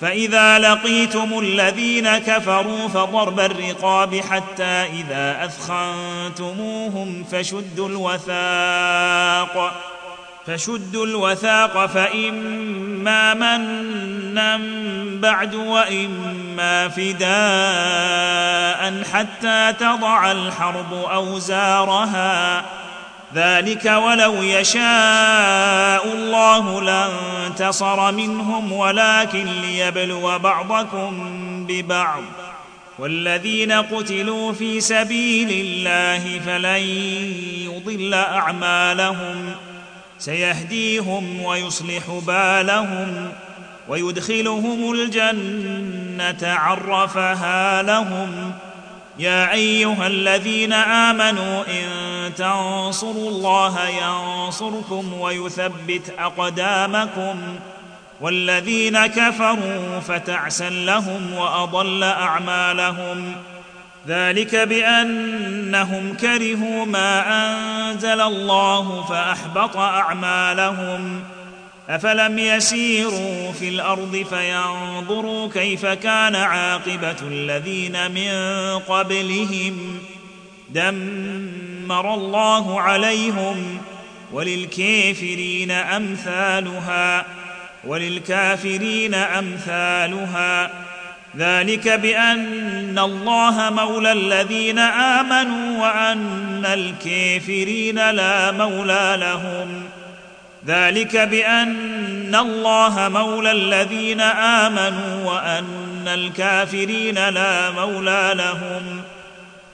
فإذا لقيتم الذين كفروا فضرب الرقاب حتى إذا أثخنتموهم فشدوا الوثاق فشدوا الوثاق فإما منا بعد وإما فداء حتى تضع الحرب أوزارها. ذلك ولو يشاء الله لانتصر منهم ولكن ليبلو بعضكم ببعض والذين قتلوا في سبيل الله فلن يضل أعمالهم سيهديهم ويصلح بالهم ويدخلهم الجنة عرفها لهم يا أيها الذين آمنوا إن تنصروا الله ينصركم ويثبت أقدامكم والذين كفروا فتعسا لهم وأضل أعمالهم ذلك بأنهم كرهوا ما أنزل الله فأحبط أعمالهم أفلم يسيروا في الأرض فينظروا كيف كان عاقبة الذين من قبلهم دمر الله عليهم وللكافرين أمثالها وللكافرين أمثالها. ذلك بأن الله مولى الذين آمنوا وأن الكافرين لا مولى لهم. ذلك بأن الله مولى الذين آمنوا وأن الكافرين لا مولى لهم.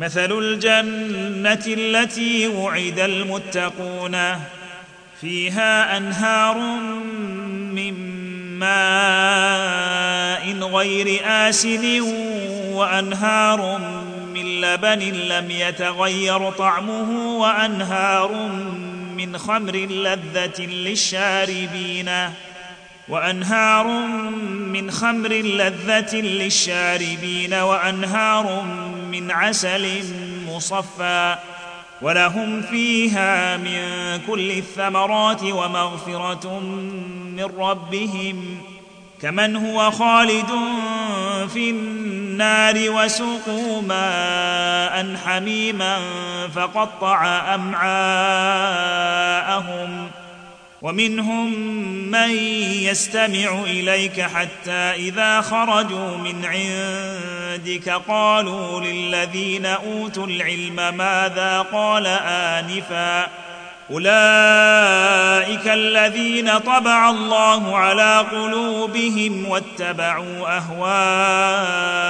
مثل الجنة التي وعد المتقون فيها أنهار من ماء غير آسن وأنهار من لبن لم يتغير طعمه وأنهار من خمر لذة للشاربين وأنهار من خمر لذة للشاربين وأنهار من عسل مصفى ولهم فيها من كل الثمرات ومغفرة من ربهم كمن هو خالد في النار وسقوا ماء حميما فقطع أمعاءهم ومنهم من يستمع إليك حتى إذا خرجوا من عندك قالوا للذين أوتوا العلم ماذا قال آنفا أولئك الذين طبع الله على قلوبهم واتبعوا أهواءهم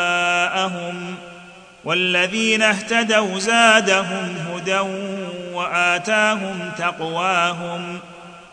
والذين اهتدوا زادهم هدى وآتاهم تقواهم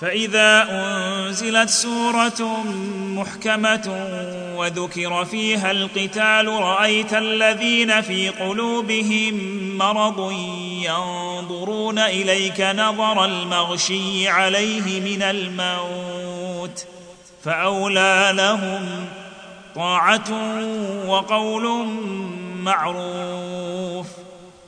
فإذا أنزلت سورة محكمة وذكر فيها القتال رأيت الذين في قلوبهم مرض ينظرون إليك نظر المغشي عليه من الموت فأولى لهم طاعة وقول معروف.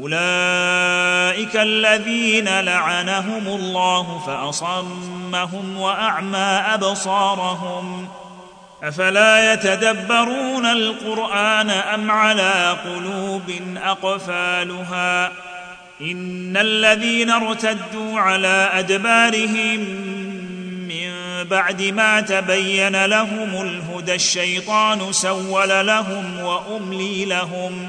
أولئك الذين لعنهم الله فأصمهم وأعمى أبصارهم أفلا يتدبرون القرآن أم على قلوب أقفالها إن الذين ارتدوا على أدبارهم من بعد ما تبين لهم الهدى الشيطان سول لهم وأملي لهم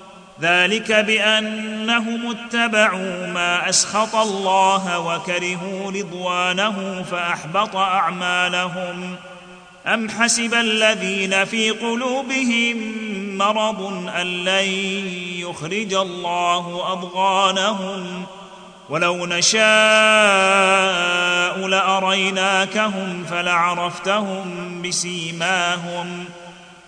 ذلك بأنهم اتبعوا ما أسخط الله وكرهوا رضوانه فأحبط أعمالهم. أم حسب الذين في قلوبهم مرض أن لن يخرج الله أضغانهم؟ ولو نشاء لأريناكهم فلعرفتهم بسيماهم.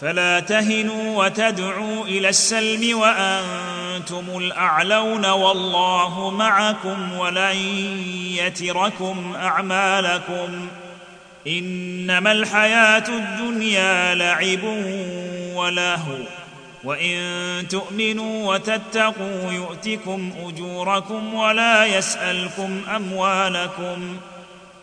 فلا تهنوا وتدعوا إلى السلم وأنتم الأعلون والله معكم ولن يتركم أعمالكم إنما الحياة الدنيا لعب ولهو وإن تؤمنوا وتتقوا يؤتكم أجوركم ولا يسألكم أموالكم